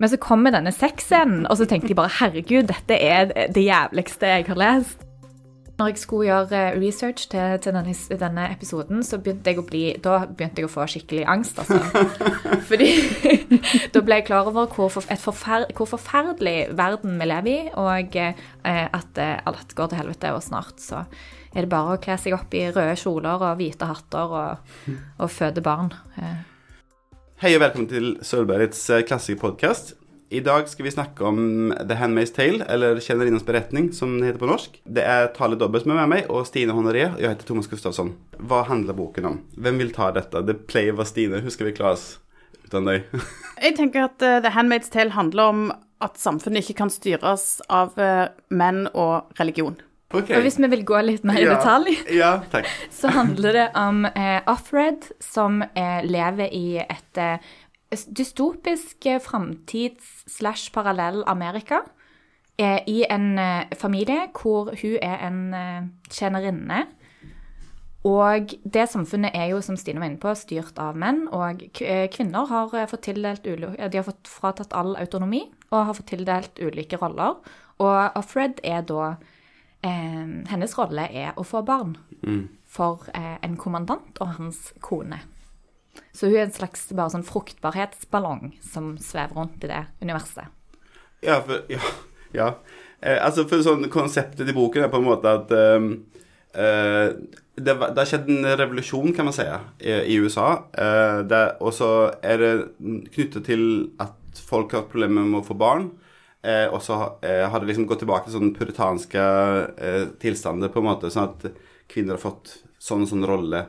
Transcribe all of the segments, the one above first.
Men så kommer denne sexscenen, og så tenkte jeg bare herregud, dette er det jævligste jeg har lest. Når jeg skulle gjøre research til, til denne, denne, episoden, så begynte jeg å bli Da begynte jeg å få skikkelig angst, altså. Fordi da ble jeg klar over hvor, forfer, hvor forferdelig verden vi lever i, og eh, at alt går til helvete, og snart så er det bare å kle seg opp i røde kjoler og hvite hatter og, og føde barn. Hei og velkommen til Sølvbergets eh, klassikerpodkast. I dag skal vi snakke om The Handmaid's Tale, eller Kjennerinnas beretning, som det heter på norsk. Det er Tale Dobbel som er med meg, og Stine Honoré. Og jeg heter Thomas Gustafsson. Hva handler boken om? Hvem vil ta dette? Det pleier var Stine. Skal vi klare uten deg? jeg tenker at uh, The Handmaid's Tale handler om at samfunnet ikke kan styres av uh, menn og religion. Okay. Og hvis vi vil gå litt mer i ja. detalj, ja, så handler det om eh, Offred, som eh, lever i et eh, dystopisk eh, framtids-slash parallell Amerika. Eh, I en eh, familie hvor hun er en tjenerinne. Og det samfunnet er jo, som Stine var inne på, styrt av menn. Og kvinner har fått tildelt de har fått fratatt all autonomi og har fått tildelt ulike roller. Og Offred er da eh, hennes rolle er å få barn mm. for eh, en kommandant og hans kone. Så hun er en slags bare sånn fruktbarhetsballong som svever rundt i det universet. Ja, for, ja, ja. Eh, altså for sånn Konseptet i boken er på en måte at ehm, eh, det, det, har skjedd en revolusjon, kan man si, i, i USA. Eh, og så er det knyttet til at folk har problemer med å få barn. Eh, og så eh, har det liksom gått tilbake til sånne puritanske eh, tilstander, på en måte, sånn at kvinner har fått sånn og sånn rolle.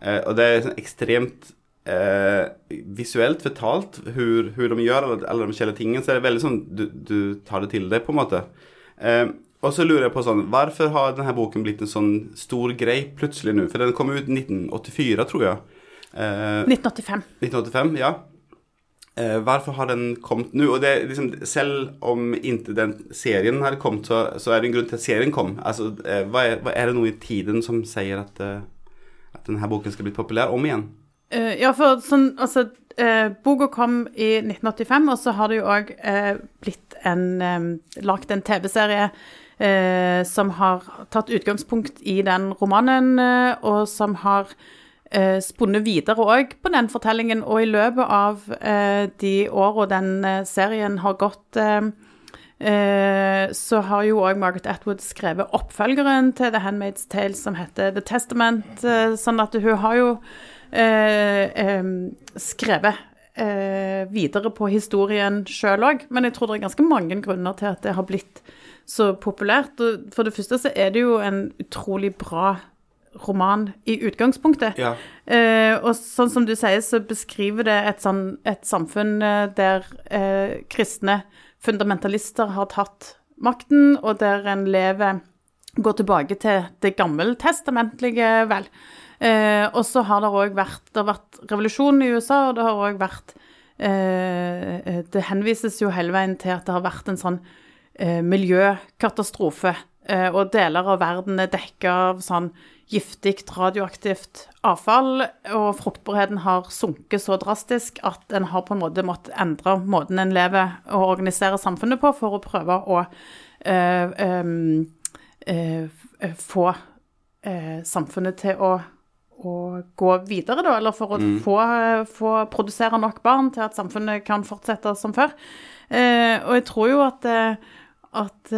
Eh, og det er sånn ekstremt eh, visuelt fortalt Hvor de gjør alle, alle de forskjellige tingene. Så er det veldig sånn du, du tar det til deg, på en måte. Eh, og så lurer jeg på sånn Hvorfor har denne boken blitt en sånn stor grei plutselig nå? For den kom ut 1984, tror jeg. 1985. 1985, ja. Eh, hvorfor har den kommet nå? Og det, liksom, selv om ikke den serien har kommet, så, så, er det en grunn til at serien kom. Altså, eh, hva, er, hva, er, det noe i tiden som sier at, uh, at denne boken skal bli populær om igjen? Uh, ja, for sånn, altså uh, Boka kom i 1985, og så har det jo òg uh, blitt en um, lagd en TV-serie som har tatt utgangspunkt i den romanen, og som har eh, spunnet videre òg på den fortellingen. Og i løpet av eh, de åra den eh, serien har gått, eh, eh, så har jo òg Margaret Atwood skrevet oppfølgeren til The Handmaid's Tale, som heter The Testament. Eh, sånn at hun har jo skrevet videre på historien sjøl òg. Men jeg tror det er ganske mange grunner til at det har blitt så populært. For det første så er det jo en utrolig bra roman i utgangspunktet. Ja. Eh, og sånn som du sier, så beskriver det et, sånn, et samfunn eh, der eh, kristne fundamentalister har tatt makten, og der en lever Går tilbake til det gammeltestamentlige, vel. Eh, og så har det òg vært, det har vært revolusjon i USA, og det har òg vært eh, eh, Det henvises jo hele veien til at det har vært en sånn miljøkatastrofe. og deler av verden er dekka av sånn giftig radioaktivt avfall, og fruktbarheten har sunket så drastisk at en har på en måte måttet endre måten en lever og organiserer samfunnet på, for å prøve å øh, øh, få øh, samfunnet til å, å, gå videre, da, eller for å mm. få, få, produsere nok barn til at samfunnet kan fortsette som før. og jeg tror jo at, at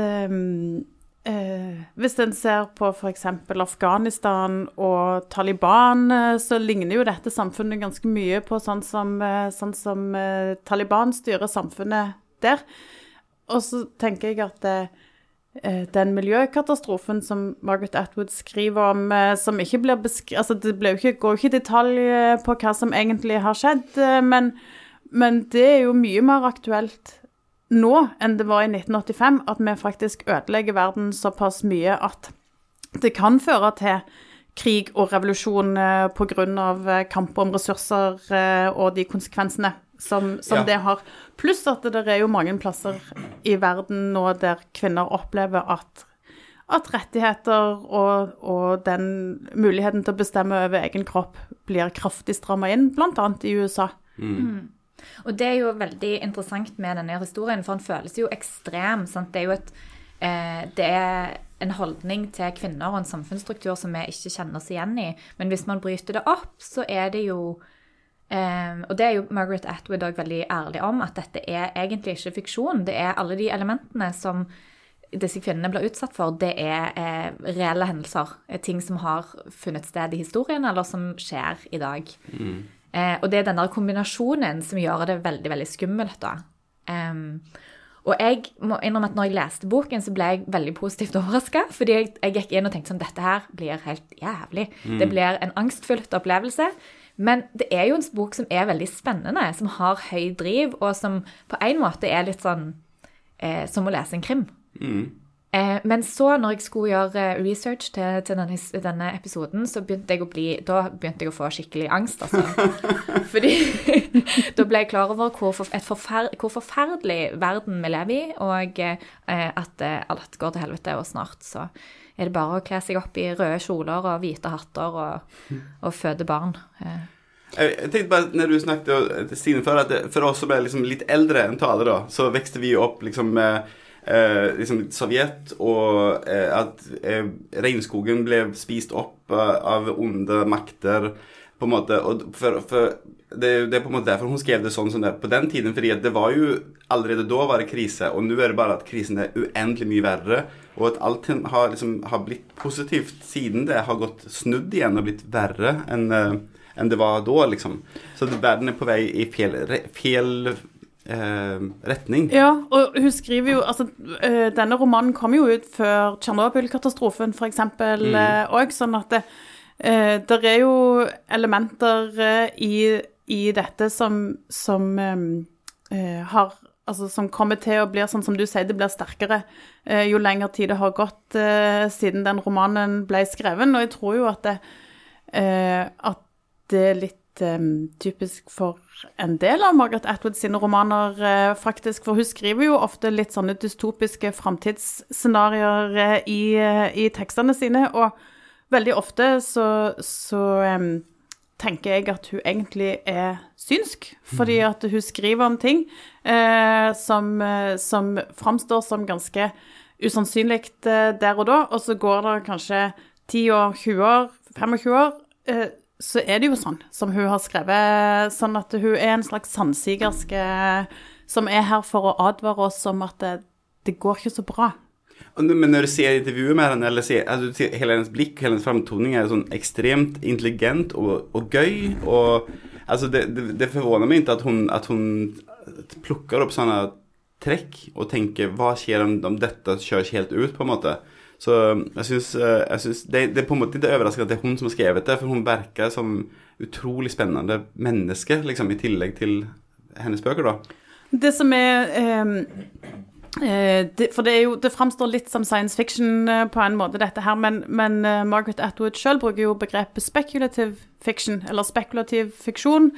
Eh, hvis en ser på f.eks. Afghanistan og Taliban, eh, så ligner jo dette samfunnet ganske mye på sånn som, eh, sånn som eh, Taliban styrer samfunnet der. Og så tenker jeg at den miljøkatastrofen som Margaret Atwood skriver om, som ikke blir beskrevet altså Det ikke, går ikke i detalj på hva som egentlig har skjedd, men, men det er jo mye mer aktuelt nå enn det var i 1985, at vi faktisk ødelegger verden såpass mye at det kan føre til krig og revolusjon eh, pga. Eh, kamp om ressurser eh, og de konsekvensene som, som ja. det har. Pluss at det er jo mange plasser i verden nå der kvinner opplever at, at rettigheter og, og, den muligheten til å bestemme over egen kropp blir kraftig stramma inn, bl.a. i USA. Mm. Mm. Og det er jo veldig interessant med denne historien, for han føles jo ekstrem. Sant? Det er jo et eh, Det er en holdning til kvinner og en samfunnsstruktur som vi ikke kjenner oss igjen i. Men hvis man bryter det opp, så er det jo Um, Og det er jo Margaret Atwood òg veldig ærlig om, at dette er egentlig ikke fiksjon. Det er alle de elementene som disse kvinnene blir utsatt for, det er eh, reelle hendelser. Eh, ting som har funnet sted i historien, eller som skjer i dag. Eh, og det er den der kombinasjonen som gjør det veldig, veldig skummelt, da. Em, og jeg må innrømme at når jeg leste boken, så ble jeg veldig positivt overraska. Fordi jeg, jeg gikk inn og tenkte sånn Dette her blir helt jævlig. Det blir en angstfylt opplevelse. Men det er jo en bok som er veldig spennende, som har høy driv, og som på en måte er litt sånn eh, som å lese en krim. Eh, men så, når jeg skulle gjøre eh, research til, til denne, denne episoden, så begynte jeg å bli Da begynte jeg å få skikkelig angst, altså. Fordi da ble jeg klar over hvor, forfer, hvor forferdelig verden vi lever i, og eh, at eh, alt går til helvete, og snart så er det bare å kle seg opp i røde kjoler og hvite hatter og, og føde barn. Eh, Jeg tenkte bare, når du snakket til Stine før, at det, for oss som er liksom litt eldre enn Tale, da, så vokste vi opp liksom med eh, liksom Sovjet, og eh, at eh, regnskogen ble spist opp eh, av onde makter, på en måte. Og for, for det, det er på en måte derfor hun skrev det sånn som det er på den tiden. fordi det var jo allerede da var det krise, og nå er det bare at krisen er uendelig mye verre. Og at alt har, liksom, har blitt positivt siden det har gått snudd igjen og blitt verre enn eh, enn det var da, liksom. Så verden er på vei i feil, feil eh, retning. Ja, og hun skriver jo Altså, eh, denne romanen kom jo ut før Tsjernobyl-katastrofen, f.eks. òg, sånn at det, eh, der er jo elementer eh, i, i dette som, som eh, eh, har Altså som kommer til å bli sånn som du sier, det blir sterkere eh, jo lengre tid det har gått eh, siden den romanen ble skrevet. Og jeg tror jo at det, eh, at det er litt eh, typisk for en del av Margaret Atwood sine romaner, eh, faktisk. For hun skriver jo ofte litt sånne dystopiske framtidsscenarioer eh, i, eh, i tekstene sine. Og veldig ofte så, så um, tenker jeg at hun egentlig er synsk, fordi at hun skriver om ting uh, som, som framstår som ganske usannsynlig uh, der og da, og så går det kanskje 10 år, 20 år, 25 år, eh, så er det jo sånn som hun har skrevet, sånn at hun er en slags sannsigerske som er her for å advare oss om at det, det går ikke så bra. Men når du ser intervjuet med henne, eller ser, altså, ser hele hennes blikk, hele hennes framtoning er sånn ekstremt intelligent og, og gøy. Og altså, det, det, det forvåner meg ikke at hun, at hun plukker opp sånne trekk og tenker hva skjer om, om dette kjøres helt ut, på en måte. Så eh, jeg syns det, det er på en måte ikke overraskende at det er hun som har skrevet det, for hun virker som utrolig spennende menneske, liksom, i tillegg til hennes bøker, da. Det som er ehm, eh, det, For det, er jo, det framstår litt som science fiction eh, på en måte, dette her, men, men eh, Margaret Atwood sjøl bruker jo begrepet speculative fiction, eller spekulativ fiksjon,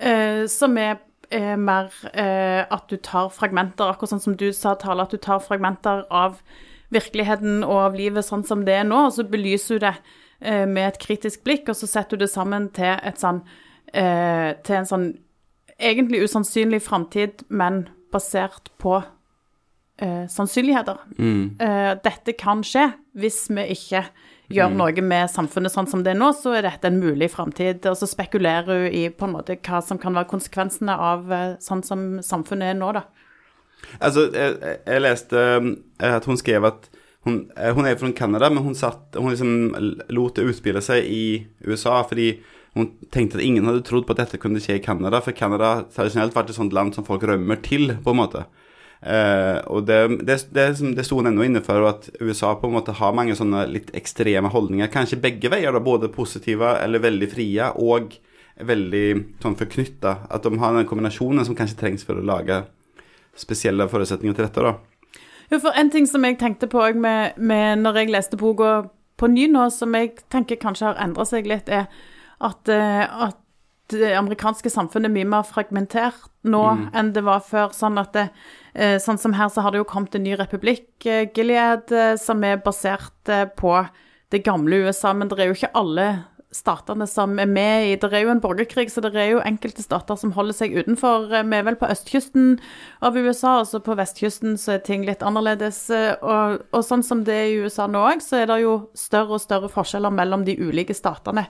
eh, som er eh, mer eh, at du tar fragmenter, akkurat sånn som du sa, Tale, at du tar fragmenter av virkeligheten og av livet sånn som det er nå, og så belyser du det eh, med et kritisk blikk, og så setter du det sammen til et sånn eh, til en sånn egentlig usannsynlig framtid, men basert på eh, sannsynligheter. Eh, dette kan skje hvis vi ikke gjør noe med samfunnet sånn som det er nå, så er dette en mulig framtid. Og så spekulerer hun i på en måte hva som kan være konsekvensene av eh, sånn som samfunnet er nå, da. Altså, jeg, jeg leste eh, at hun skrev at hun, eh, hun er fra Canada, men hun, satt, hun liksom lot det utspille seg i USA fordi hun tenkte at ingen hadde trodd på at dette kunne skje i Canada, for Canada tradisjonelt vært et sånt land som folk rømmer til, på en måte. Eh, og det, det, det, det sto hun ennå inne for, at USA på en måte har mange sånne litt ekstreme holdninger. Kanskje begge veier, da, både positive eller veldig frie, og veldig sånn forknytta. At de har den kombinasjonen som kanskje trengs for å lage spesielle forutsetninger til dette, da. Jo, for en ting som jeg tenkte på òg med, med når jeg leste boka på ny nå, som jeg tenker kanskje har endra seg litt, er at, eh, at det amerikanske samfunnet er mye mer fragmentert nå enn det var før. Sånn at det, eh, sånn som her så har det jo kommet en ny republikk, Gilead, eh, som er basert på det gamle USA, men det er jo ikke alle statene som er med i Det er jo en borgerkrig, så det er jo enkelte stater som holder seg utenfor. Eh, vi er vel på østkysten av USA, altså på vestkysten så er ting litt annerledes. Eh, og, og sånn som det er i USA nå òg, så er det jo større og større forskjeller mellom de ulike statene.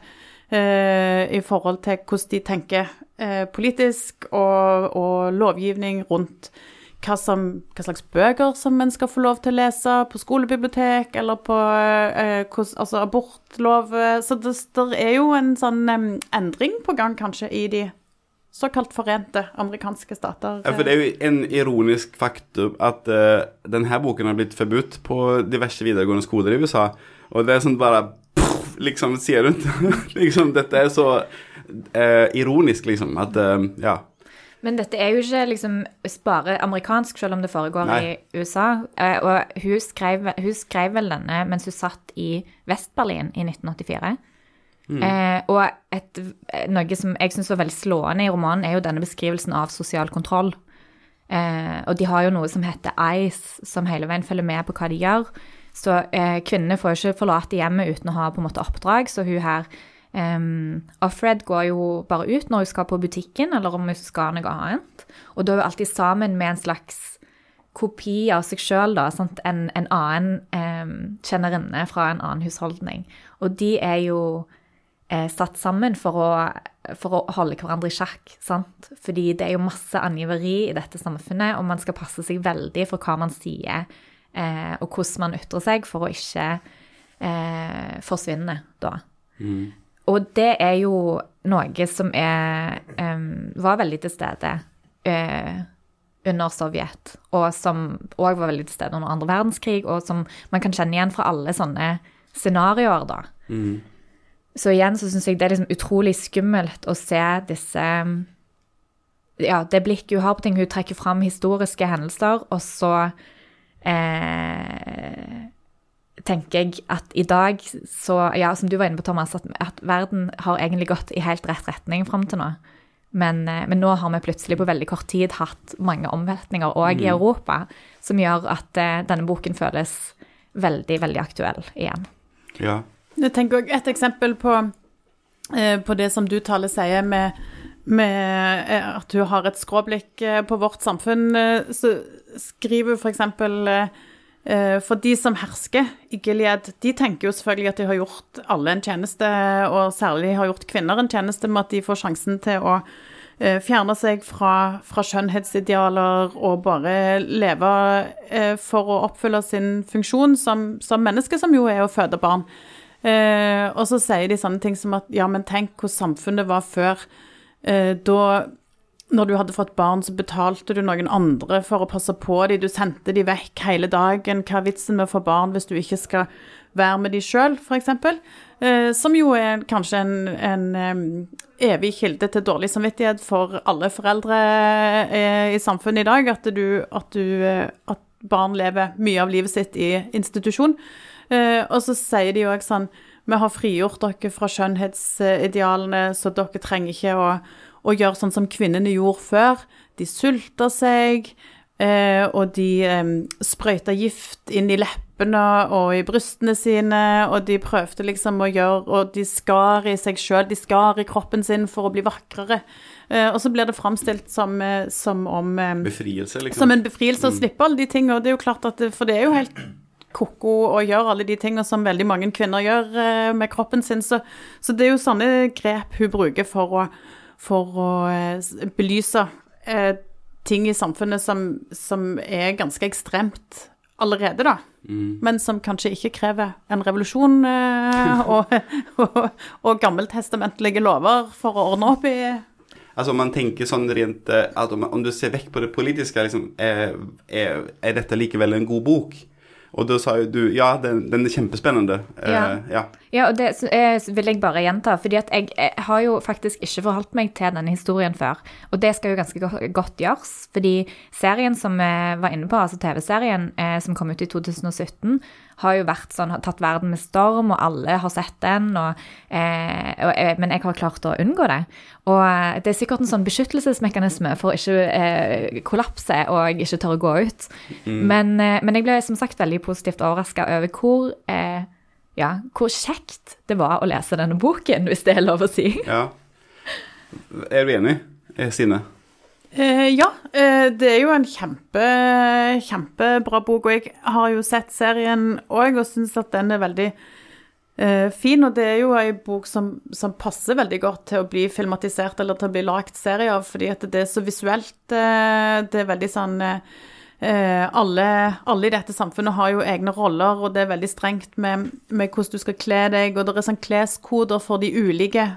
Eh, I forhold til hvordan de tenker eh, politisk og, og lovgivning rundt hva, som, hva, slags bøker som en skal få lov til å lese på skolebibliotek, eller på eh, hos, altså abortlov. Så det, det, er jo en sånn um, endring på gang, kanskje, i de såkalt forente amerikanske stater. Ja, for det er jo en ironisk faktum at uh, denne boken har blitt forbudt på diverse videregående skoler i USA. Og det er sånn bare pff, liksom sier rundt. liksom, dette er så uh, ironisk, liksom, at uh, Ja. Men dette er jo ikke liksom bare amerikansk, selv om det foregår Nei. i USA. Eh, og hun skrev, hun skrev, vel denne mens hun satt i Vest-Berlin i 1984. Mm. Eh, og et, noe som jeg syns var veldig slående i romanen, er jo denne beskrivelsen av sosial kontroll. Eh, og de har jo noe som heter ICE, som hele veien følger med på hva de gjør. Så eh, kvinnene får jo ikke forlate hjemmet uten å ha på en måte oppdrag, så hun her Um, Offred går jo bare ut når hun skal på butikken, eller om hun skal noe annet. Og da er hun alltid sammen med en slags kopi av seg sjøl, da. En, en annen um, kjennerinne fra en annen husholdning. Og de er jo eh, satt sammen for å, for å, holde hverandre i sjakk. Sant? Fordi det er jo masse angiveri i dette samfunnet, og man skal passe seg veldig for hva man sier, eh, og hvordan man ytrer seg, for å ikke eh, forsvinne da. Mm. Og det er jo noe som er um, var veldig til stede uh, under Sovjet, og som òg var veldig til stede under andre verdenskrig, og som man kan kjenne igjen fra alle sånne scenarioer, da. Mm. Så igjen så syns jeg det er liksom utrolig skummelt å se disse Ja, det blikket hun har på ting. Hun trekker fram historiske hendelser, og så eh, tenker jeg at i dag så Ja, som du var inne på, Thomas, at, at verden har egentlig gått i helt rett retning fram til nå. Men, eh, men, nå har vi plutselig på veldig kort tid hatt mange omveltninger òg mm. i Europa, som gjør at uh, denne boken føles veldig, veldig aktuell igjen. Ja. Jeg tenker også Et eksempel på, uh, på det som du, Tale, sier med, med at du har et skråblikk på vårt samfunn, så skriver f.eks. Eh, for de som hersker i Gilead, de tenker jo selvfølgelig at de har gjort alle en tjeneste, og særlig har gjort kvinner en tjeneste med at de får sjansen til å eh, fjerne seg fra, fra skjønnhetsidealer og bare leve eh, for å oppfylle sin funksjon som, som menneske, som jo er å føde barn. Og så sier de sånne ting som at ja, men tenk hvor samfunnet var før. Da når du hadde fått barn, så betalte du noen andre for å passe på dem. Du sendte dem vekk hele dagen. Hva er vitsen med å få barn hvis du ikke skal være med dem sjøl, f.eks.? Eh, som jo er kanskje en, en um, evig kilde til dårlig samvittighet for alle foreldre eh, i samfunnet i dag. At, du, at, du, eh, at, barn lever mye av livet sitt i institusjon. Eh, og så sier de jo òg sånn Vi har frigjort dere fra skjønnhetsidealene, så dere trenger ikke å og gjøre sånn som kvinnene gjorde før. De sulta seg, eh, og de eh, sprøyta gift inn i leppene og i brystene sine, og de prøvde liksom å gjøre Og de skar i seg sjøl, de skar i kroppen sin for å bli vakrere. Eh, og så blir det framstilt som, som om Befrielse, liksom. Som en befrielse å mm. slippe alle de tingene. Og det er jo klart at For det er jo helt ko-ko å gjøre alle de tingene som veldig mange kvinner gjør med kroppen sin. Så, så det er jo sånne grep hun bruker for å for å eh, belyse eh, ting i samfunnet som, som, er ganske ekstremt allerede, da. Mm. Men som kanskje ikke krever en revolusjon eh, og, og, og gammeltestamentlige lover for å ordne opp i Altså Om man tenker sånn rent eh, at om, om du ser vekk på det politiske, liksom, er, er, er, dette likevel en god bok? Og da sa jo du ja, den, den er kjempespennende. Ja. Uh, ja. ja. og det vil jeg bare gjenta. fordi at jeg, jeg, har jo faktisk ikke forholdt meg til denne historien før. Og det skal jo ganske godt, godt gjøres. Fordi serien som vi var inne på, altså TV-serien eh, som kom ut i 2017, har jo vært sånn, har tatt verden med storm, og alle har sett den. Og, eh, og, eh, men jeg har klart å unngå det. Og eh, det er sikkert en sånn beskyttelsesmekanisme for å ikke eh, kollapse og ikke tørre å gå ut. Mm. Men, eh, men, jeg ble som sagt veldig positivt overraska over hvor eh, ja, hvor kjekt det var å lese denne boken, hvis det er lov å si. Ja. Er du enig, Sine? Ja, eh, det er jo en kjempe, kjempebra bok. Og jeg har jo sett serien òg og syns at den er veldig eh, fin. Og det er jo ei bok som, som, passer veldig godt til å bli filmatisert eller til å bli lagt serie av, fordi at det er så visuelt. Eh, det er veldig sånn eh, alle, alle, i dette samfunnet har jo egne roller, og det er veldig strengt med, med hvordan du skal kle deg, og det er sånn kleskoder for de ulike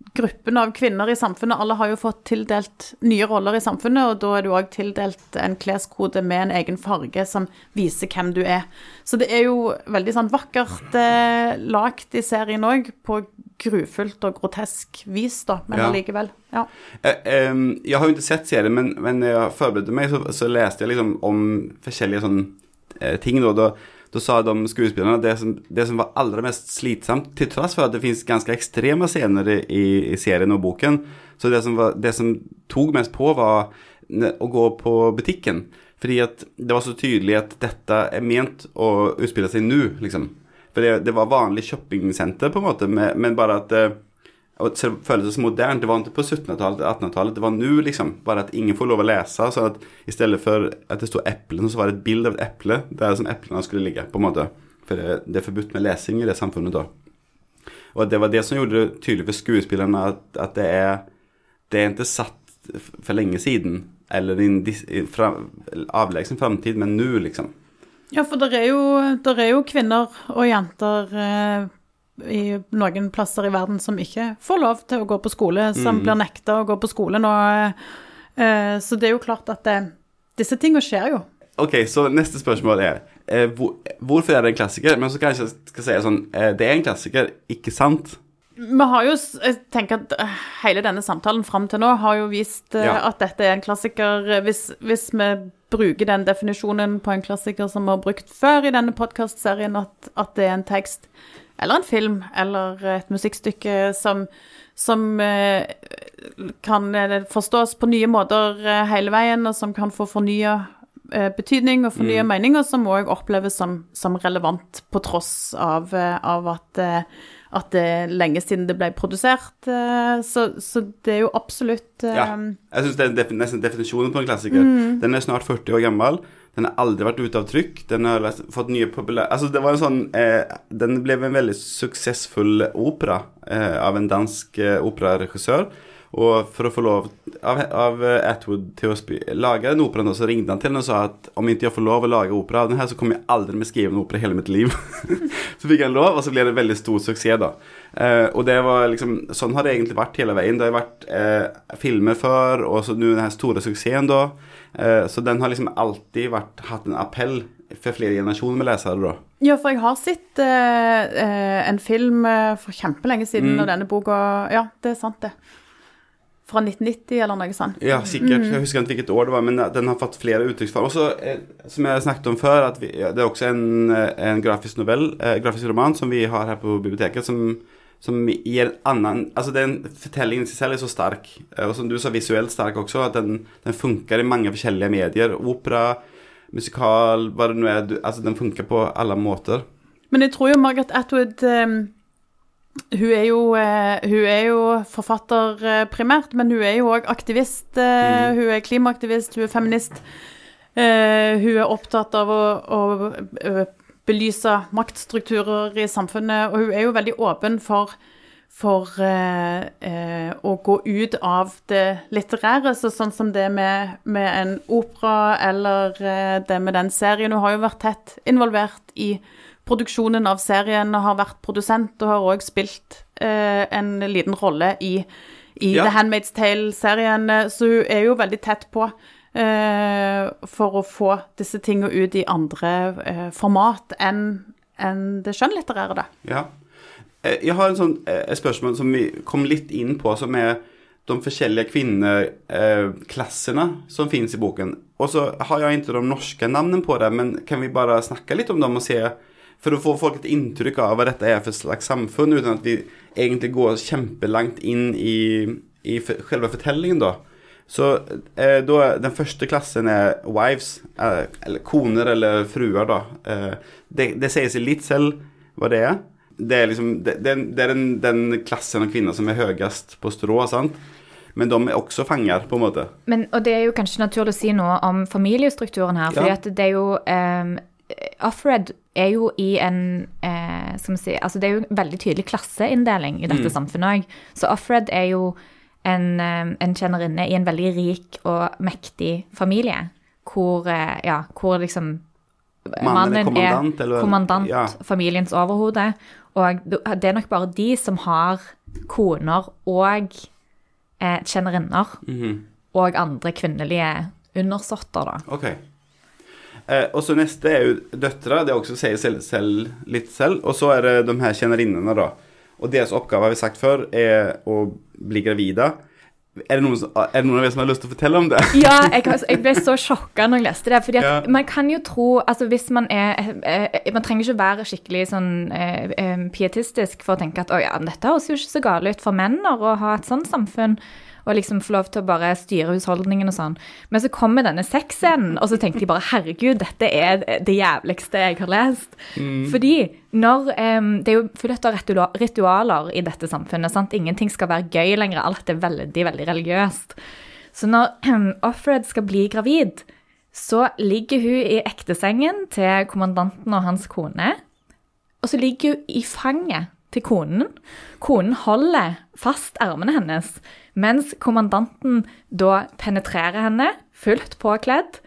eh, gruppene av kvinner i samfunnet. Alle har jo fått tildelt nye roller i samfunnet, og da er du òg tildelt en kleskode med en egen farge som viser hvem du er. Så det er jo veldig sånn vakkert eh, lagt i serien òg, på grufullt og grotesk vis, da, men allikevel. Ja. Ja. Eh, jeg har jo ikke sett serien, men, men jeg forberedte meg, så, så, leste jeg liksom om forskjellige sånne eh, ting. Da, da da sa de skuespillerne det som, det som var allra mest slitsomt, til tross for at det finnes ganske ekstreme scener i, i, serien og boken, så det som, var, det som tok mest på, var å gå på butikken. Fordi at det var så tydelig at dette er ment å utspille seg nå, liksom. For det, det, var vanlig shoppingsenter, på en måte, med, men bare at eh, og det så moderne. Det var ikke på 1700-tallet, 1800-tallet. Det var nå, liksom. Bare at ingen får lov å lese. Så at i stedet for at det sto eplen, så var det et bilde av et eple der som eplene skulle ligge. på en måte. For det, det er forbudt med lesing i det samfunnet da. Og det var det som gjorde det tydelig for skuespillerne at, at det er det er ikke satt for lenge siden, eller i en avlegsen framtid, men nå, liksom. Ja, for det er, er, jo kvinner og jenter eh, i noen plasser i verden som ikke får lov til å gå på skole, som mm. blir nekta å gå på skole nå. Eh, så det er jo klart at det, eh, disse tingene skjer jo. Ok, så neste spørsmål er eh, hvor, hvorfor er det en klassiker? Men så kan jeg ikke si sånn Det er en klassiker, ikke sant? Vi har jo, jeg tenker at Hele denne samtalen fram til nå har jo vist ja. at dette er en klassiker. Hvis, hvis, vi bruker den definisjonen på en klassiker som vi har brukt før i denne podkastserien, at, at det er en tekst eller en film eller et musikkstykke som, som eh, kan eh, forstås på nye måter eh, hele veien, og som kan få fornya betydning og fornya mm. mening, og som òg oppleves som, som, relevant på tross av, av at, at, det er lenge siden det ble produsert. Så, så det er jo absolutt Ja. Jeg syns det er nesten definisjonen på en klassiker. Mm. Den er snart 40 år gammel. Den har aldri vært ute av trykk. Den har fått nye populære Altså, det var en sånn eh, Den ble en veldig suksessfull opera eh, av en dansk eh, operaregissør. Og for å få lov av, av Atwood til å lage den operaen, så ringte han til henne og sa at om ikke jeg får lov å lage opera av den her, så kommer jeg aldri med skrive en opera i hele mitt liv. så fikk han lov, og så ble det veldig stor suksess, da. Eh, og det var liksom Sånn har det egentlig vært hele veien. Det har vært eh, filmer før, og så nå den her store suksessen, da. Eh, så den har liksom alltid vært, hatt en appell for flere generasjoner med lesere, da. Ja, for jeg har sett eh, en film for kjempelenge siden, mm. og denne boka Ja, det er sant, det. Fra 1990 eller noe sånt. Ja, sikkert. Mm. Jeg husker ikke hvilket år det var, men den har fått flere uttrykksformer. Også, som jeg snakket om før, at vi, det er også en, en grafisk novell, eh, grafisk roman, som vi har her på biblioteket, som som gir en annen Altså, den fortellingen i seg selv er så sterk, eh, og som du sa, visuelt sterk også, at den, den funker i mange forskjellige medier. Opera, musikal, hva det nå er. Altså, den funker på alle måter. Men jeg tror jo Margaret Atwood um, hun, er jo, uh, hun er jo forfatter uh, primært, men hun er jo òg aktivist. Uh, mm. Hun er klimaaktivist, hun er feminist. hun er opptatt av å, å belyse maktstrukturer i samfunnet. Og hun er jo veldig åpen for, for eh, eh, å gå ut av det litterære. Så sånn som det med, med en opera eller eh, det med den serien. Hun har jo vært tett involvert i produksjonen av serien har vært produsent og har òg spilt eh, en liten rolle i, i ja. The Handmaid's Tale-serien. Så hun er jo veldig tett på. Eh, for å få disse tingene ut i andre eh, format enn en det skjønnlitterære, da. Ja. Eh, jeg har en sånn, et spørsmål som vi kom litt inn på, som er de forskjellige kvinneklassene som finnes i boken. Og så har jeg ikke de norske navnene på det, men kan vi bare snakke litt om dem og se For å få folk et inntrykk av hva dette er for slags samfunn, uten at vi egentlig går kjempelangt inn i, i selve fortellingen, da. Så eh, da, Den første klassen er wives, eh, eller koner eller fruer, da. Eh, det, det sier seg litt selv hva det er. Det er liksom Det, det, er den, den klassen av kvinner som er høyest på strå, sant? Men de er også fanger, på en måte. Men, og det er jo kanskje naturlig å si noe om familiestrukturen her. for Ja. det er jo Offred er jo i en eh, si, altså Det er jo en veldig tydelig klasseinndeling i dette Mm. samfunnet òg. Så Offred er jo en, eh, en kjennerinne i en veldig rik og mektig familie. Hvor, eh, ja, hvor liksom Mannen er kommandant, eller- kommandant, ja. familiens overhode. Og det er nok bare de som har koner og eh, kjennerinner -hmm. og andre kvinnelige undersåtter, da. Ok. Eh, og så neste er jo døtre. Det også sier selv, selv, litt selv. Og så er det de her kjennerinnene, da. Og deres oppgave, har vi sagt før, er å bli gravide. Er det noen, er det noen av dere som har lyst til å fortelle om det? Ja, jeg, jeg ble så sjokka når jeg leste det. fordi Ja. man kan jo tro altså Hvis man er eh, Man trenger ikke være skikkelig sånn eh, eh, pietistisk for å tenke at å ja, dette høres jo ikke så galt ut for menn å ha et sånt samfunn. Og liksom få lov til å bare styre husholdningen og sånn. Men så kommer denne sexscenen, og så tenkte jeg bare herregud, dette er det jævligste jeg har lest. Fordi når um, Det er jo fullt av ritualer i dette samfunnet. sant? Ingenting skal være gøy lenger. Alt er veldig, veldig religiøst. Så når um, Offred skal bli gravid, så ligger hun i ektesengen til kommandanten og hans kone. Og så ligger hun i fanget til konen. Konen holder fast armene hennes, mens kommandanten da penetrerer henne, fullt påkledd.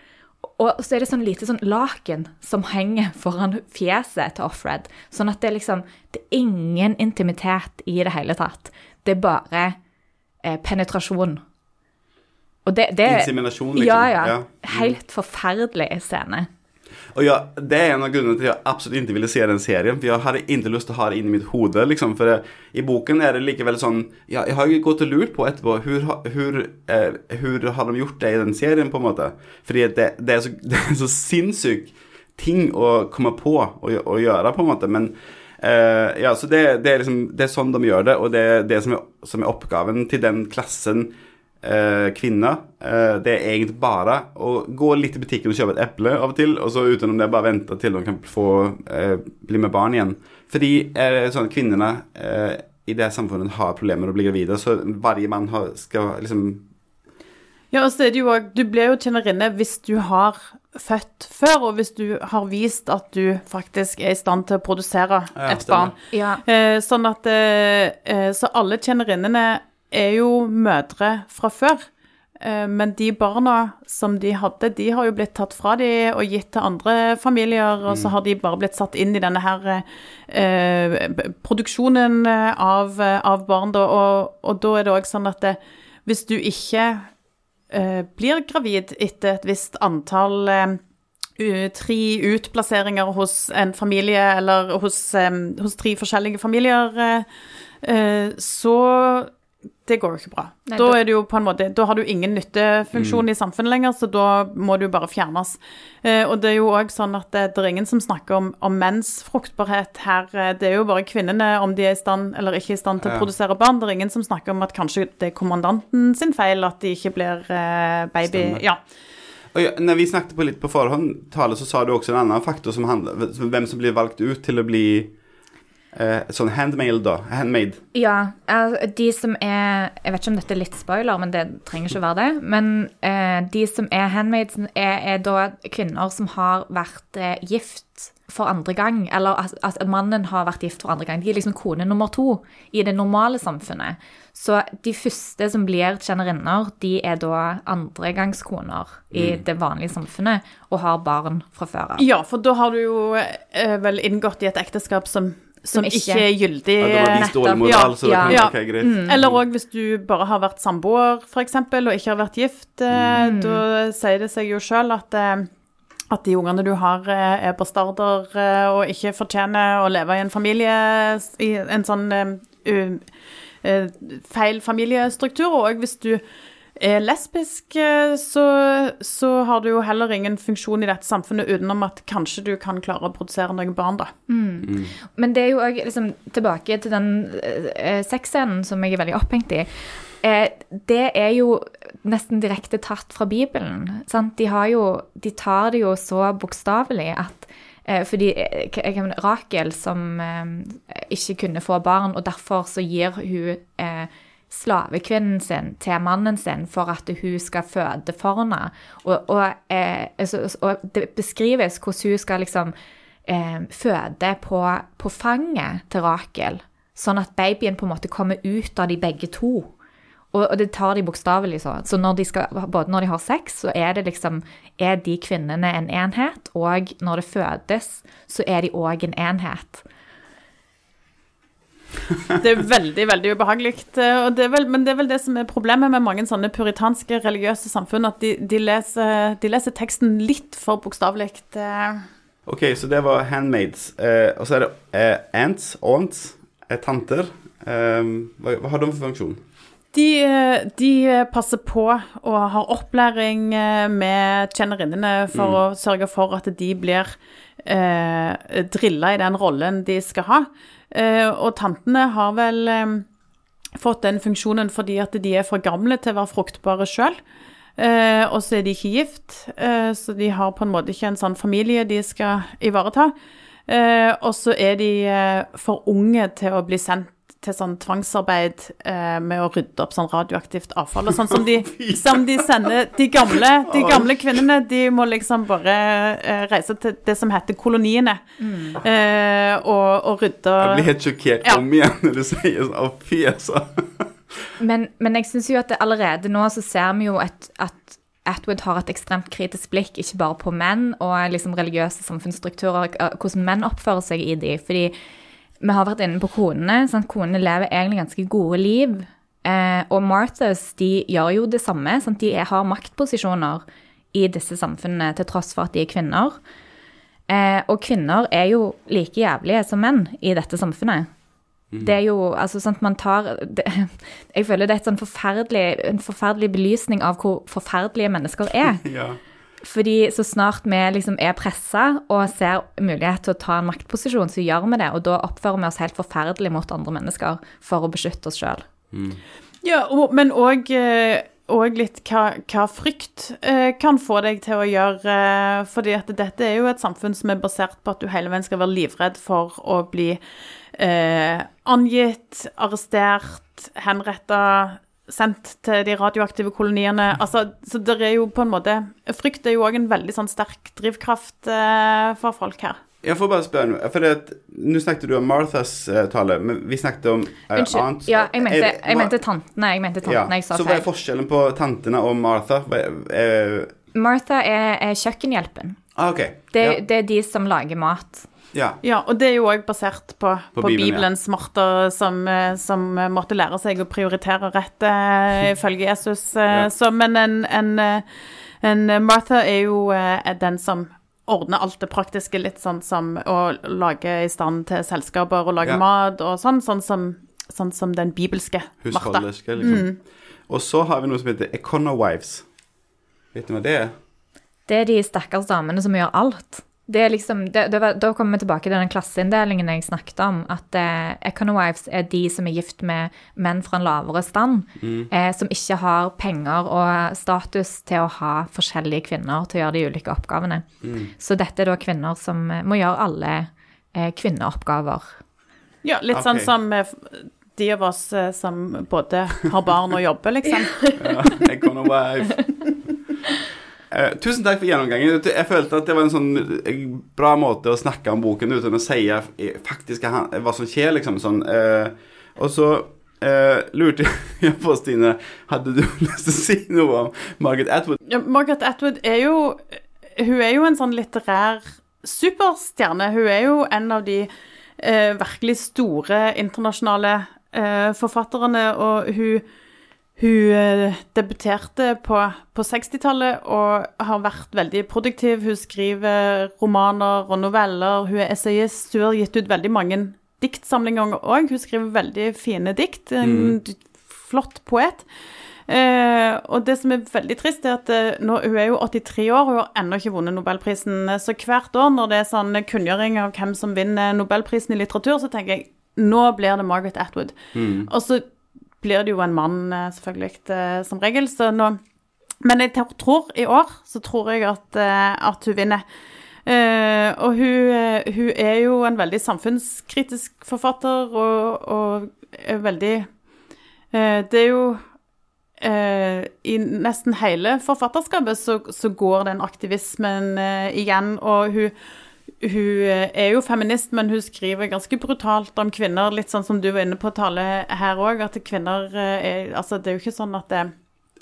Og så er det sånn lite sånn laken som henger foran fjeset til Offred. Sånn at det liksom Det er ingen intimitet i det hele tatt. Det er bare eh, penetrasjon. Og det, det Inseminasjon, liksom. Ja, ja. Ja. Helt forferdelig scene. Og ja, det er en av grunnene til at jeg absolutt ikke ville se den serien. For jeg hadde ikke lyst til å ha det inni mitt hode. liksom, For det, i boken er det likevel sånn ja, Jeg har jo gått og lurt på etterpå hvordan eh, hur har de gjort det i den serien, på en måte. Fordi det, det, er, så, det er så sinnssyk ting å komme på og, å gjøre, på en måte. Men eh, ja, så det, det, er liksom, det er sånn de gjør det, og det er det som er, som er oppgaven til den klassen eh, kvinner. Eh, det er egentlig bare å gå litt i butikken og kjøpe et eple av og til, og så utenom det bare vente til de kan få eh, bli med barn igjen. Fordi eh, sånn, kvinnene eh, i det samfunnet har problemer med å bli gravide, så hver mann har, skal liksom Ja, og så er det jo også, Du blir jo kjennerinne hvis du har født før, og hvis du har vist at du faktisk er i stand til å produsere Ja, et barn. Ja. Eh, sånn at eh, eh, Så alle kjennerinnene er jo mødre fra før. Eh, men de barna som de hadde, de har jo blitt tatt fra de og gitt til andre familier, og så har de bare blitt satt inn i denne her eh, produksjonen eh, av, av barn, da. Og, og da er det òg sånn at det, hvis du ikke eh, blir gravid etter et visst antall eh, tre utplasseringer hos en familie, eller hos, eh, hos tre forskjellige familier, så det går jo ikke bra. Nei, da da- er det jo på en måte, da har du ingen nyttefunksjon i samfunnet lenger, så da må du bare fjernes. Eh, og det er jo òg sånn at det, det er ingen som snakker om, om menns fruktbarhet her. Eh, Det er jo bare kvinnene, om de er i stand eller ikke i stand til å produsere barn. Det er ingen som snakker om at kanskje det er kommandanten sin feil at de ikke blir eh, baby. Stemmer. Ja. Og ja, når vi snakket på litt på forhånd, tale, så sa du også en annen faktor som handler hvem som blir valgt ut til å bli eh, sånn handmaid, da. Handmaid. Ja, eh, de som er Jeg vet ikke om dette er litt spoiler, men det trenger ikke å være det. Men eh, de som er handmade, er, er da kvinner som har vært eh, gift for andre gang. Eller at, at mannen har vært gift for andre gang. De er liksom kone nummer to i det normale samfunnet. Så de første som blir kjennerinner, de er da andregangskoner i det vanlige samfunnet og har barn fra før av. ja, for da har du jo eh, vel inngått i et ekteskap som, som, ikke- ikke er gyldig. Ja, det var vist dårlig moral, så Ja. Ja. ok, greit. Eller òg hvis du bare har vært samboer, f.eks., og ikke har vært gift. Mm. Da sier det seg jo sjøl at, eh, at de ungene du har, eh, er bastarder eh, og ikke fortjener å leve i en familie i en sånn uh, u- eh, feil familiestruktur. Og òg hvis du er lesbisk, eh, så, så har du jo heller ingen funksjon i dette samfunnet utenom at kanskje du kan klare å produsere noen barn, da. Men det er jo òg liksom, tilbake til den eh, sexscenen som jeg er veldig opphengt i. Eh, det er jo nesten direkte tatt fra Bibelen. Sant? De, har jo, de tar det jo så bokstavelig at eh, fordi eh, jeg Rakel som eh, ikke kunne få barn, og derfor så gir hun eh, slavekvinnen sin til mannen sin for at hun skal føde for henne. Og, og, eh, altså, og det beskrives hvordan hun skal liksom eh, føde på, på fanget til Rakel, sånn at babyen på en måte kommer ut av de begge to. Og, og det tar de bokstavelig sånn. Så når de skal, både når de har sex, så er liksom Er de kvinnene en enhet, og når det fødes, så er de òg en enhet. Det er veldig, veldig ubehagelig. eh, men det er vel det som er problemet med mange sånne puritanske religiøse samfunn, at de, de, leser, de leser teksten litt for bokstavelig. eh. Ok, så det var handmaids. Eh, og så er det eh, aunts, aunts, eh, tanter. Eh, hva, hva har de for funksjon? De, de passer på og har opplæring med kjennerinnene for å sørge for at de blir eh, drilla i den rollen de skal ha. Eh, og tantene har vel eh, fått den funksjonen fordi at de er for gamle til å være fruktbare sjøl. Eh, og så er de ikke gift, så de har på en måte ikke en sånn familie de skal ivareta. Og så er de for unge til å bli sendt til sånn tvangsarbeid eh, med å rydde opp sånn radioaktivt avfall og sånn som de, som de sender De gamle, de gamle kvinnene, de må liksom bare eh, reise til det som heter koloniene, eh, og, og rydde Jeg blir helt sjokkert Ja. om igjen når du sier sånn. Å, fy, altså. Men, men jeg syns jo at det allerede nå så ser vi jo et, at Atwood har et ekstremt kritisk blikk, ikke bare på menn og liksom religiøse samfunnsstrukturer, eh, hvordan menn oppfører seg i de. Fordi vi har vært inne på konene. Sant? Konene lever egentlig ganske gode liv. Eh, og Marthas de gjør jo det samme. Sant? De har maktposisjoner i disse samfunnene til tross for at de er kvinner. Eh, og kvinner er jo like jævlige som menn i dette samfunnet. Det er jo altså sant, man tar det, Jeg føler det er sånn forferdelig, en forferdelig belysning av hvor forferdelige mennesker er. Ja. Fordi så snart vi liksom er pressa og ser mulighet til å ta en maktposisjon, så gjør vi det. Og da oppfører vi oss helt forferdelig mot andre mennesker for å beskytte oss sjøl. Ja, og, men òg og litt hva, hva frykt eh, kan få deg til å gjøre. Eh, fordi at dette er jo et samfunn som er basert på at du hele veien skal være livredd for å bli eh, angitt, arrestert, henretta, sendt til de radioaktive koloniene. Altså, så det er jo på en måte Frykt er jo òg en veldig sånn sterk drivkraft eh, for folk her. Jeg får bare spørre noe. For det, nå snakket du om Marthas eh, tale, men vi snakket om eh, Unnskyld. aunts. Ja, jeg mente, Er det- jeg mente tantene. Jeg mente tantene, jeg sa feil. Så hva er forskjellen på tantene og Martha? Martha er, er kjøkkenhjelpen. ah, ok. Det, ja. det er de som lager mat. Ja. Ja, og det er jo òg basert på, På på, Bibelen, ja. Bibelens Martha, som, eh, som eh, måtte lære seg å prioritere rett eh, ifølge Jesus. Ja. Så, men en, en, en Martha er jo er den som ordner alt det praktiske, litt sånn som å lage i stand til selskaper og lage Ja. mat og sånn, sånn som, sånn som den bibelske Martha. Liksom. Mm. Og så har vi noe som heter Econowives. Vet du hva det er? Det er de stakkars damene som gjør alt. Det er liksom, det, det var, da kommer vi tilbake til den klasseinndelingen jeg snakket om. At eh, econowives er de som er gift med menn fra en lavere stand. Eh, som ikke har penger og status til å ha forskjellige kvinner til å gjøre de ulike oppgavene. Så dette er da kvinner som eh, må gjøre alle eh, kvinneoppgaver. Ja, litt sånn som eh, de av oss eh, som både har barn og jobber, liksom. Ja, Econowife. Eh, tusen takk for gjennomgangen. Jeg følte at det var en sånn eh, bra måte å snakke om boken uten å si eh, faktisk hva som skjer, liksom. Sånn. Uh, og så uh, lurte jeg på, Stine, hadde du lyst til å si noe om Margaret Atwood? Ja, Margaret Atwood er jo Hun er jo en sånn litterær superstjerne. Hun er jo en av de virkelig store internasjonale forfatterne, og hun, hun eh, debuterte på, på 60-tallet og har vært veldig produktiv. Hun skriver romaner og noveller, hun er essayist, hun har gitt ut veldig mange diktsamlinger òg. Hun skriver veldig fine dikt. En mm. flott poet. Eh, og det som er veldig trist, er at eh, nå, hun er jo 83 år, hun har ennå ikke vunnet Nobelprisen. Så hvert år når det er sånn kunngjøring av hvem som vinner Nobelprisen i litteratur, så tenker jeg nå blir det Margaret Atwood. Og så blir det jo en mann, eh, selvfølgelig, eh, som regel. Så nå Men jeg tror- i år så tror jeg at, eh, at hun vinner. Uh, og hun, hun, er jo en veldig samfunnskritisk forfatter, og, og er veldig uh, Det er jo uh, I nesten hele forfatterskapet så, så går den aktivismen igjen, og hun hun er jo feminist, men hun skriver ganske brutalt om kvinner. Litt sånn som du var inne på å tale her òg, at kvinner er Altså, det er jo ikke sånn at det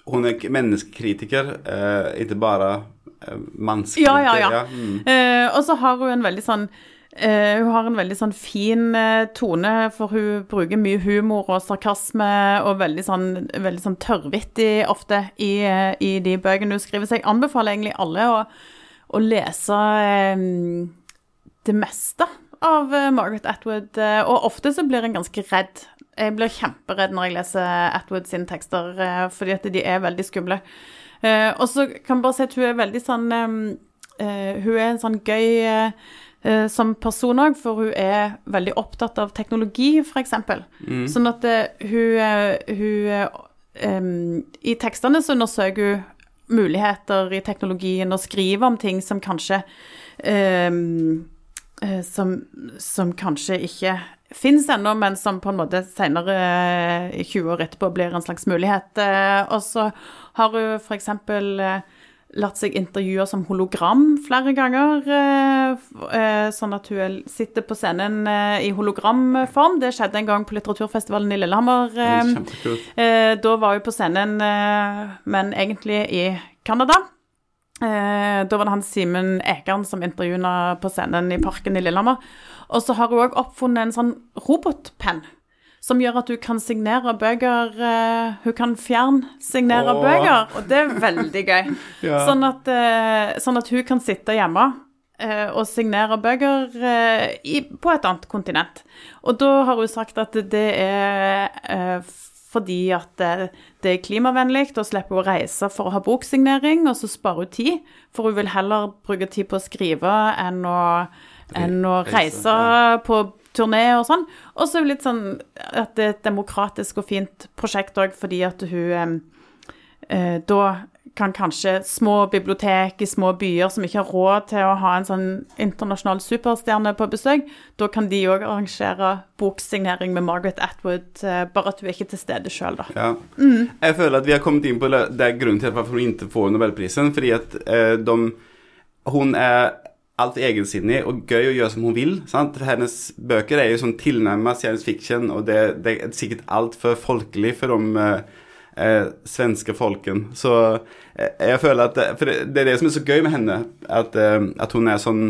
Hun er menneskekritiker, eh, ikke bare eh, mannskritiker. Ja, ja, ja. Mm. Eh, og så har hun en veldig sånn eh, hun har en veldig sånn fin eh, tone, for hun bruker mye humor og sarkasme og veldig sånn, veldig sånn tørrvittig ofte i, eh, i, de bøkene hun skriver. Så jeg anbefaler egentlig alle å, å lese det meste av uh, Margaret Atwood. Uh, og ofte så blir en ganske redd. Jeg blir kjemperedd når jeg leser Atwood sine tekster, uh, fordi at de er veldig skumle. og så kan jeg bare si at hun er veldig sånn Hun er en sånn gøy som person òg, for hun er veldig opptatt av teknologi, f.eks. Mm. Sånn at hun, hun I tekstene så undersøker hun muligheter i teknologien og skriver om ting som kanskje um, Eh, som, som, kanskje ikke fins ennå, men som på en måte senere, i 20 år etterpå, blir en slags mulighet. Eh, og så har hun f.eks. latt seg intervjue som hologram flere ganger. Eh, sånn at hun sitter på scenen i hologramform. Det skjedde en gang på litteraturfestivalen i Lillehammer. Da var hun på scenen, men egentlig i Canada. Eh, da var det han Simen Ekern som intervjuet på scenen i Parken i Lillehammer. Og så har hun òg oppfunnet en sånn robotpenn som gjør at du kan signere bøker uh, Hun kan fjernsignere oh. bøker, og det er veldig gøy. ja. sånn, at, uh, sånn, at, hun kan sitte hjemme uh, og signere bøker i, på et annet kontinent. Og da har hun sagt at det er fordi at det, er klimavennlig å slippe å reise for å ha boksignering, og så sparer hun tid. For hun vil heller bruke tid på å skrive enn å, enn å reise på turné og sånn. Og så det litt sånn at det er et demokratisk og fint prosjekt òg, fordi at hun eh, da kan kanskje små bibliotek i små byer som ikke har råd til å ha en sånn internasjonal superstjerne på besøk, da kan de òg arrangere boksignering med Margaret Atwood, eh, bare at hun ikke er til stede sjøl, da. Ja. Mm. Jeg føler at vi har kommet inn på det, det er grunnen til at hun ikke får Nobelprisen, fordi at eh, de Hun er alt egensinnig og gøy å gjøre som hun vil. Sant? Hennes bøker er jo sånn tilnærmet science fiction, og det, det er sikkert altfor folkelig for de eh, eh, svenske folken. Så eh, jeg føler at For det, det, er det som er så gøy med henne, at, eh, at hun er sånn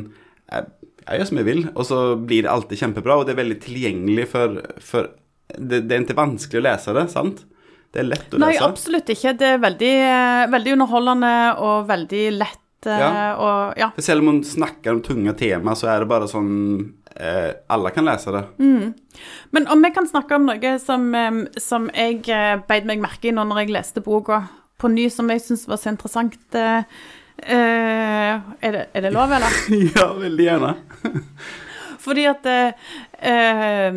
eh, Jeg gjør som jeg vil, og så blir det alltid kjempebra, og det er veldig tilgjengelig for, for det, det, er ikke vanskelig å lese det, sant? Det er lett å lese. Nei, absolutt ikke. Det er veldig, eh, veldig underholdende og veldig lett. Eh, ja. Og, ja. Selv om hun snakker om tunge tema, så er det bare sånn eh, Alle kan lese det. Mm. Men om vi kan snakke om noe som, som jeg eh, beit meg merke i nå når jeg leste boka på ny, som jeg syns var så interessant. Eh, er, det, er, det, lov, eller? ja, veldig gjerne. Fordi at eh,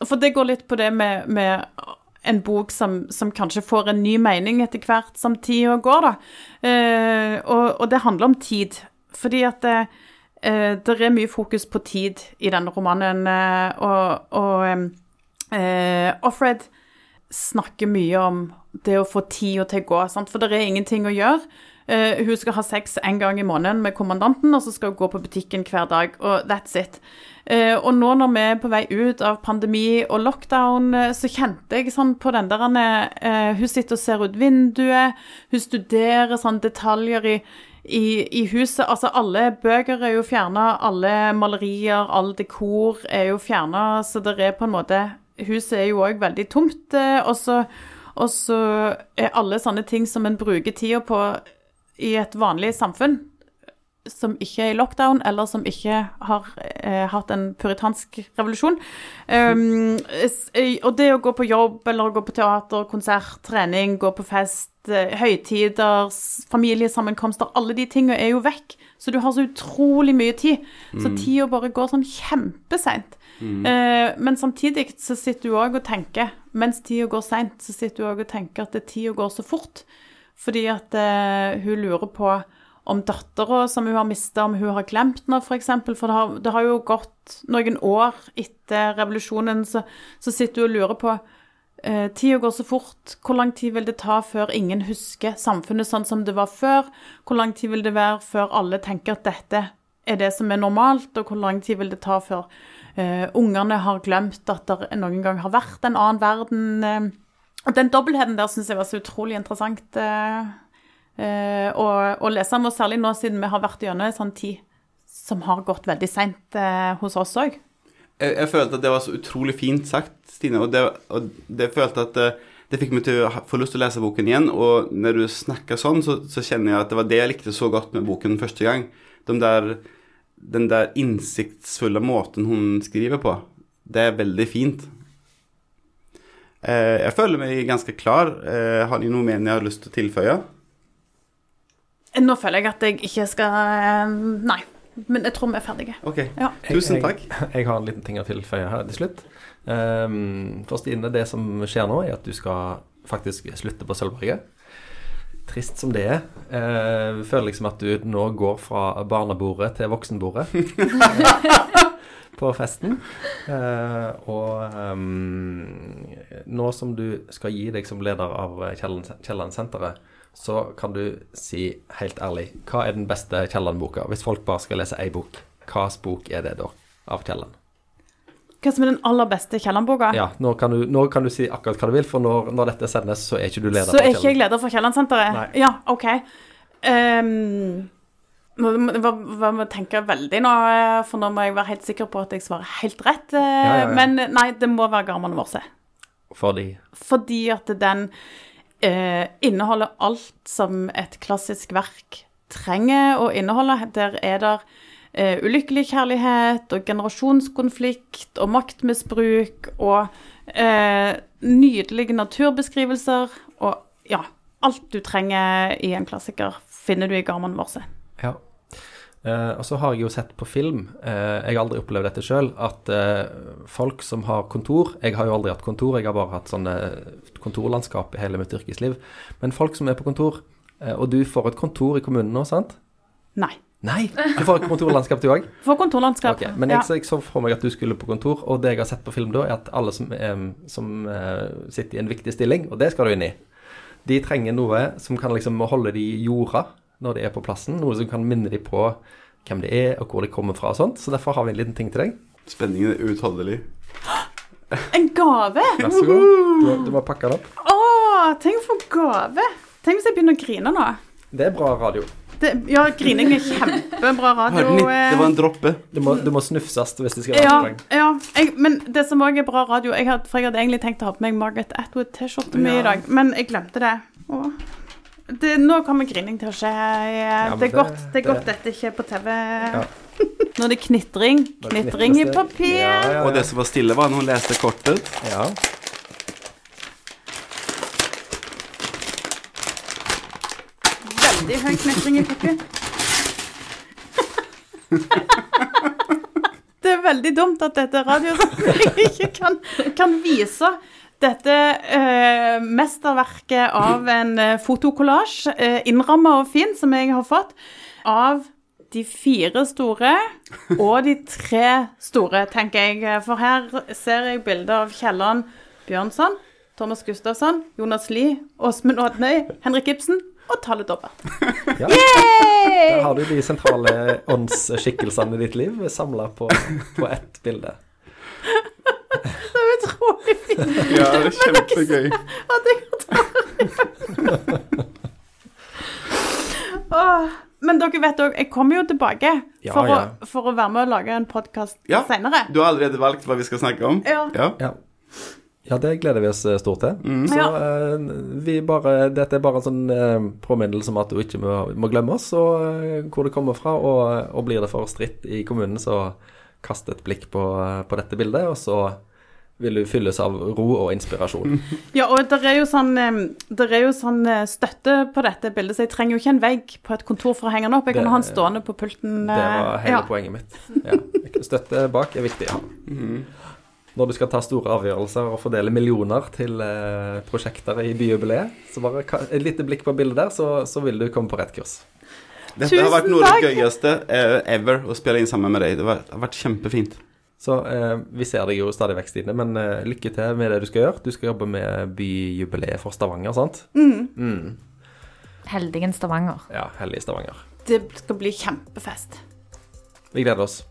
For det går litt på det med, med en bok som, som, kanskje får en ny mening etter hvert som tida går, da. Og, og, det handler om tid. Fordi at uh, eh, det er mye fokus på tid i denne romanen, eh, og, og eh, Offred snakker mye om det å få tida til å gå, sant? for det er ingenting å gjøre. Uh, hun skal ha sex en gang i måneden med kommandanten, og så skal hun gå på butikken hver dag, og that's it. Uh, og nå når vi er på vei ut av pandemi og lockdown, uh, så kjente jeg sånn på den der Hun sitter og ser ut vinduet, hun studerer sånn detaljer i i, i, huset. Altså, alle bøker er jo fjerna, alle malerier, all dekor er jo fjerna, så det er på en måte Huset er jo òg veldig tomt. Eh, og så, er alle sånne ting som en bruker tida på i et vanlig samfunn, som ikke er i lockdown, eller som ikke har eh, hatt en puritansk revolusjon. Um, og det å gå på jobb eller å gå på teater, konsert, trening, gå på fest, eh, høytider, familiesammenkomster, alle de tingene er jo vekk. Så du har så utrolig mye tid. Så mm. tida bare går sånn kjempeseint. Mm. Eh, men samtidig så sitter du òg og tenker, mens tida går seint, så sitter du òg og tenker at tida går så fort. Fordi at uh, hun lurer på om dattera som hun har mista, om hun har glemt noe, f.eks. For, eksempel. for det har, det har, jo gått noen år etter revolusjonen, så, så sitter hun og lurer på eh, Tida går så fort. Hvor lang tid vil det ta før ingen husker samfunnet sånn som det var før? Hvor lang tid vil det være før alle tenker at dette er det som er normalt, og hvor lang tid vil det ta før eh, ungene har glemt at det noen gang har vært en annen verden? Eh, Den dobbeltheten der syns jeg var så utrolig interessant eh, å, å, lese og særlig nå siden vi har vært gjennom en sånn tid som har gått veldig seint eh, hos oss òg. Jeg, jeg, følte at det var så utrolig fint sagt, Stine, og det, og det følte at eh, det fikk meg til å få lyst til å lese boken igjen. Og når du snakker sånn, så, så, kjenner jeg at det var det jeg likte så godt med boken første gang. De der, den der innsiktsfulle måten hun skriver på. Det er veldig fint. Eh, jeg føler meg ganske klar. Eh, har dere noe mer jeg har lyst til å tilføye? Nå føler jeg at jeg ikke skal eh, Nei. Men jeg tror vi er ferdige. Ok, ja. Tusen takk. Jeg, jeg, jeg, har en liten ting å tilføye her til slutt. Um, for Stine, det som skjer nå, er at du skal faktisk slutte på Sølvberget. Trist som det er. Jeg føler liksom at du nå går fra barnebordet til voksenbordet. på festen. Uh, og um, nå som du skal gi deg som leder av Kielland-senteret, så kan du si helt ærlig hva er den beste Kielland-boka? Hvis folk bare skal lese ei bok, hvilken bok er det da av Kielland? Hva som er den aller beste Kielland-boka? Ja, nå kan, du, nå kan, du, si akkurat hva du vil, for når, når dette sendes, så er ikke du leder for Kielland. Så er ikke jeg leder for Kielland-senteret? Ja, OK. Um, må, må tenke veldig nå, eh, for nå må jeg være helt sikker på at jeg svarer helt rett. Eh, ja, ja, ja. Men nei, det må være Garman Morse. Fordi? Fordi at den eh, inneholder alt som et klassisk verk trenger å inneholde. Der er det eh, ulykkelig kjærlighet og generasjonskonflikt og maktmisbruk og eh, nydelige naturbeskrivelser. Og ja, alt du trenger i en klassiker, finner du i Garman Morse. Uh, og så har jeg jo sett på film, uh, jeg har aldri opplevd dette sjøl, at uh, folk som har kontor Jeg har jo aldri hatt kontor, jeg har bare hatt sånne kontorlandskap i hele mitt yrkesliv. Men folk som er på kontor, og du får et kontor i kommunen nå, sant? Nei. Nei, Du får et kontorlandskap du òg? Får kontorlandskap, okay. Men jeg, ja. jeg, så for meg at du skulle på kontor, og det jeg har sett på film da, er at alle som, som sitter i en viktig stilling, og det skal du inn i, de trenger noe som kan liksom holde de i jorda når de er på plassen. Noe som kan minne dem på hvem de er, og hvor de kommer fra og sånt. Så derfor har vi en liten ting til deg. Spenningen er utholdelig. En gave! Vær så god. Du, du må pakke den opp. Å, tenk for gave. Tenk hvis jeg begynner å grine nå. Det er bra radio. Det, ja, grining er kjempebra radio. Eh. Det var en droppe. Du må, du må snufses hvis det skal være ja, poeng. Ja, jeg, men det som òg er bra radio jeg hadde, For jeg hadde egentlig tenkt å ha på meg Margaret Atwood-T-skjorte med ja. i dag, men jeg glemte det. Åh. Det, nå kommer grining til å skje. Ja, det, er godt, det er godt dette ikke er på TV. Ja. Nå er det knitring. Knitring i papir. Ja, Og det som var stille, var når hun leste kortet. Ja. Veldig høy knitring i papir. det er veldig dumt at dette er radio, som jeg ikke kan, kan vise dette eh, mesterverket av en eh, fotokollasj, eh, innramma og fin, som jeg har fått, av de fire store og de tre store, tenker jeg. For her ser jeg bilder av Kielland Bjørnson, Thomas Gustavsson, Jonas Lie, Åsmund Odnøy, Henrik Ibsen og tallet Dobbert. Ja. Der har du de sentrale åndsskikkelsene i ditt liv samla på, på ett bilde. Utrolig fint. Ja, det er kjempegøy. At jeg har men dere vet òg, jeg kommer jo tilbake for, ja, ja. Å, for, Å, være med og lage en podkast ja. senere. Du har allerede valgt hva vi skal snakke om? Ja. ja. Ja, det gleder vi oss eh, stort til. Mm. Så uh, vi bare, dette er bare en sånn uh, påminnelse om at du ikke må, må glemme oss, og uh, hvor det kommer fra. Og, og, blir det for stritt i kommunen, så kast et blikk på, på dette bildet, og så vil du fylles av ro og inspirasjon. Ja, og det er jo sånn, det er jo sånn eh, støtte på dette bildet, så jeg trenger jo ikke en vegg på et kontor for å henge den opp. Jeg kan ha den stående på pulten. Det var hele ja. poenget mitt. Ja. Støtte bak er viktig. Ja. Mm. Når du skal ta store avgjørelser og fordele millioner til eh, prosjekter i byjubileet, så bare et lite blikk på bildet der, så, så vil du komme på rett kurs. Dette har vært noe av det gøyeste eh, ever å spille inn sammen med deg. Det har vært kjempefint. Så eh, vi ser deg jo stadig vekk, Stine, men eh, lykke til med det du skal gjøre. Du skal jobbe med byjubileet for Stavanger, sant? Mm. Heldigen Stavanger. Ja, hellige Stavanger. Det skal bli kjempefest. Vi gleder oss.